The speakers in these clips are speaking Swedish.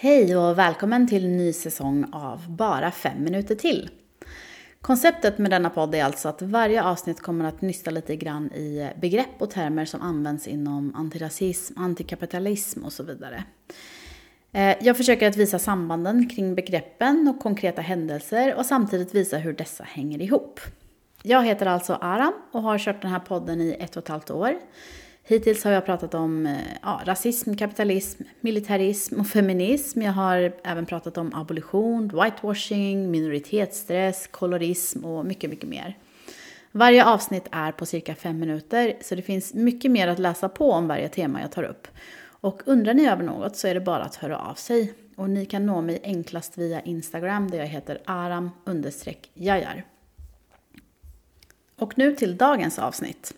Hej och välkommen till ny säsong av Bara fem minuter till. Konceptet med denna podd är alltså att varje avsnitt kommer att nysta lite grann i begrepp och termer som används inom antirasism, antikapitalism och så vidare. Eh, jag försöker att visa sambanden kring begreppen och konkreta händelser och samtidigt visa hur dessa hänger ihop. Jag heter alltså Aram och har kört den här podden i ett och ett halvt år. Hittills har jag pratat om eh, ja, rasism, kapitalism, militarism och feminism. Jag har även pratat om abolition, whitewashing, minoritetsstress, kolorism och mycket, mycket mer. Varje avsnitt är på cirka fem minuter, så det finns mycket mer att läsa på om varje tema jag tar upp. Och undrar ni över något så är det bara att höra av sig. Och ni kan nå mig enklast via Instagram där jag heter aram jajar. Och nu till dagens avsnitt.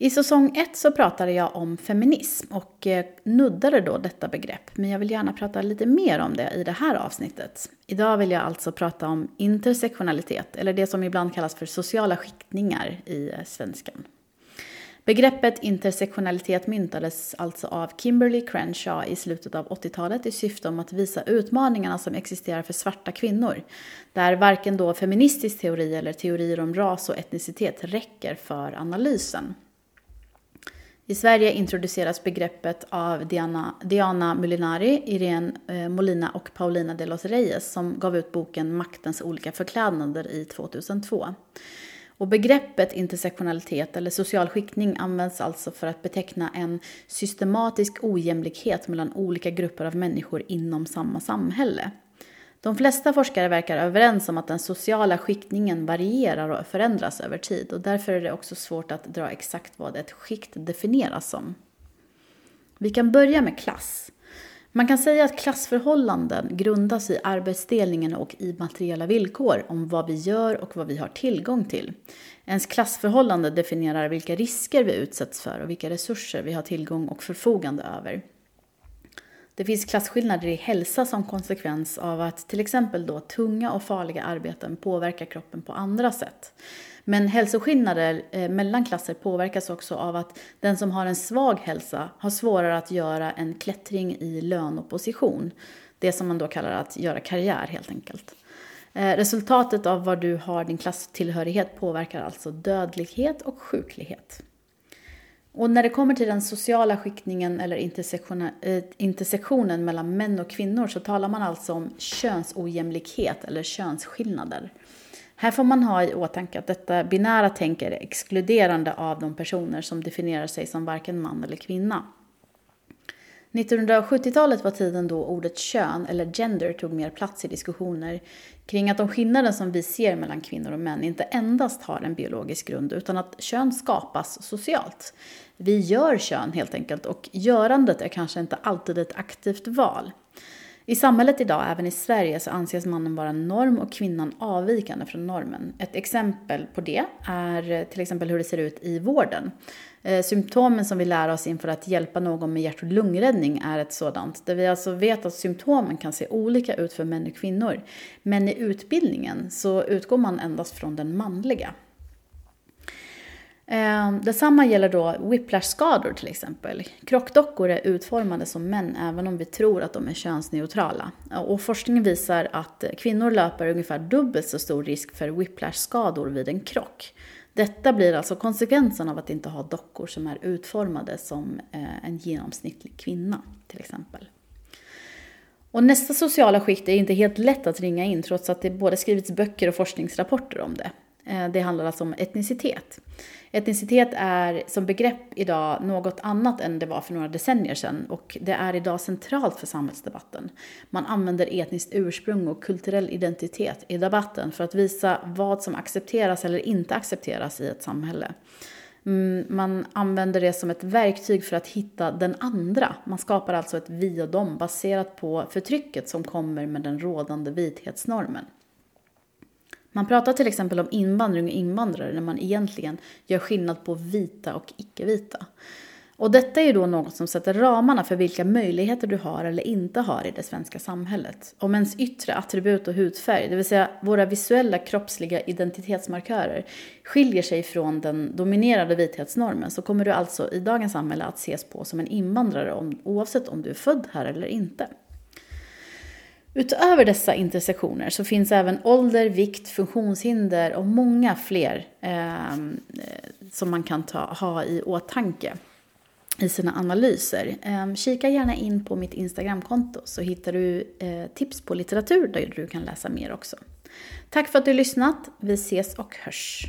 I säsong 1 så pratade jag om feminism och eh, nuddade då detta begrepp, men jag vill gärna prata lite mer om det i det här avsnittet. Idag vill jag alltså prata om intersektionalitet, eller det som ibland kallas för sociala skiktningar i eh, svenskan. Begreppet intersektionalitet myntades alltså av Kimberly Crenshaw i slutet av 80-talet i syfte om att visa utmaningarna som existerar för svarta kvinnor, där varken då feministisk teori eller teorier om ras och etnicitet räcker för analysen. I Sverige introduceras begreppet av Diana, Diana Molinari, Irene eh, Molina och Paulina de los Reyes som gav ut boken Maktens olika förklädnader i 2002. Och begreppet intersektionalitet eller social skiktning används alltså för att beteckna en systematisk ojämlikhet mellan olika grupper av människor inom samma samhälle. De flesta forskare verkar överens om att den sociala skiktningen varierar och förändras över tid och därför är det också svårt att dra exakt vad ett skikt definieras som. Vi kan börja med klass. Man kan säga att klassförhållanden grundas i arbetsdelningen och i materiella villkor om vad vi gör och vad vi har tillgång till. Ens klassförhållande definierar vilka risker vi utsätts för och vilka resurser vi har tillgång och förfogande över. Det finns klasskillnader i hälsa som konsekvens av att till exempel då tunga och farliga arbeten påverkar kroppen på andra sätt. Men hälsoskillnader eh, mellan klasser påverkas också av att den som har en svag hälsa har svårare att göra en klättring i lön och position. Det som man då kallar att göra karriär helt enkelt. Eh, resultatet av var du har din klasstillhörighet påverkar alltså dödlighet och sjuklighet. Och när det kommer till den sociala skiktningen eller eh, intersektionen mellan män och kvinnor så talar man alltså om könsojämlikhet eller könsskillnader. Här får man ha i åtanke att detta binära tänk är exkluderande av de personer som definierar sig som varken man eller kvinna. 1970-talet var tiden då ordet kön, eller gender, tog mer plats i diskussioner kring att de skillnader som vi ser mellan kvinnor och män inte endast har en biologisk grund utan att kön skapas socialt. Vi gör kön helt enkelt och görandet är kanske inte alltid ett aktivt val. I samhället idag, även i Sverige, så anses mannen vara norm och kvinnan avvikande från normen. Ett exempel på det är eh, till exempel hur det ser ut i vården. Eh, symptomen som vi lär oss inför att hjälpa någon med hjärt och lungräddning är ett sådant. Där vi alltså vet att symptomen kan se olika ut för män och kvinnor. Men i utbildningen så utgår man endast från den manliga. Eh, detsamma gäller då whiplash-skador till exempel. Krockdockor är utformade som män även om vi tror att de är könsneutrala. Och forskningen visar att kvinnor löper ungefär dubbelt så stor risk för whiplash-skador vid en krock. Detta blir alltså konsekvensen av att inte ha dockor som är utformade som eh, en genomsnittlig kvinna till exempel. Och nästa sociala skikt är inte helt lätt att ringa in trots att det både skrivits böcker och forskningsrapporter om det. Eh, det handlar alltså om etnicitet. Etnicitet är som begrepp idag något annat än det var för några decennier sedan och det är idag centralt för samhällsdebatten. Man använder etniskt ursprung och kulturell identitet i debatten för att visa vad som accepteras eller inte accepteras i ett samhälle. Mm, man använder det som ett verktyg för att hitta den andra. Man skapar alltså ett vi och dem baserat på förtrycket som kommer med den rådande vithetsnormen. Man pratar till exempel om invandring och invandrare när man egentligen gör skillnad på vita och icke-vita. Och detta är ju då något som sätter ramarna för vilka möjligheter du har eller inte har i det svenska samhället. Om ens yttre attribut och hudfärg, det vill säga våra visuella kroppsliga identitetsmarkörer, skiljer sig från den dominerade vithetsnormen så kommer du alltså i dagens samhälle att ses på som en invandrare oavsett om du är född här eller inte. Utöver dessa intersektioner så finns även ålder, vikt, funktionshinder och många fler ehm, eh, som man kan ta, ha i åtanke i sina analyser. Eh, kika gärna in på mitt Instagramkonto så hittar du eh, tips på litteratur där du kan läsa mer också. Tack för att du lyssnat. Vi ses och hörs.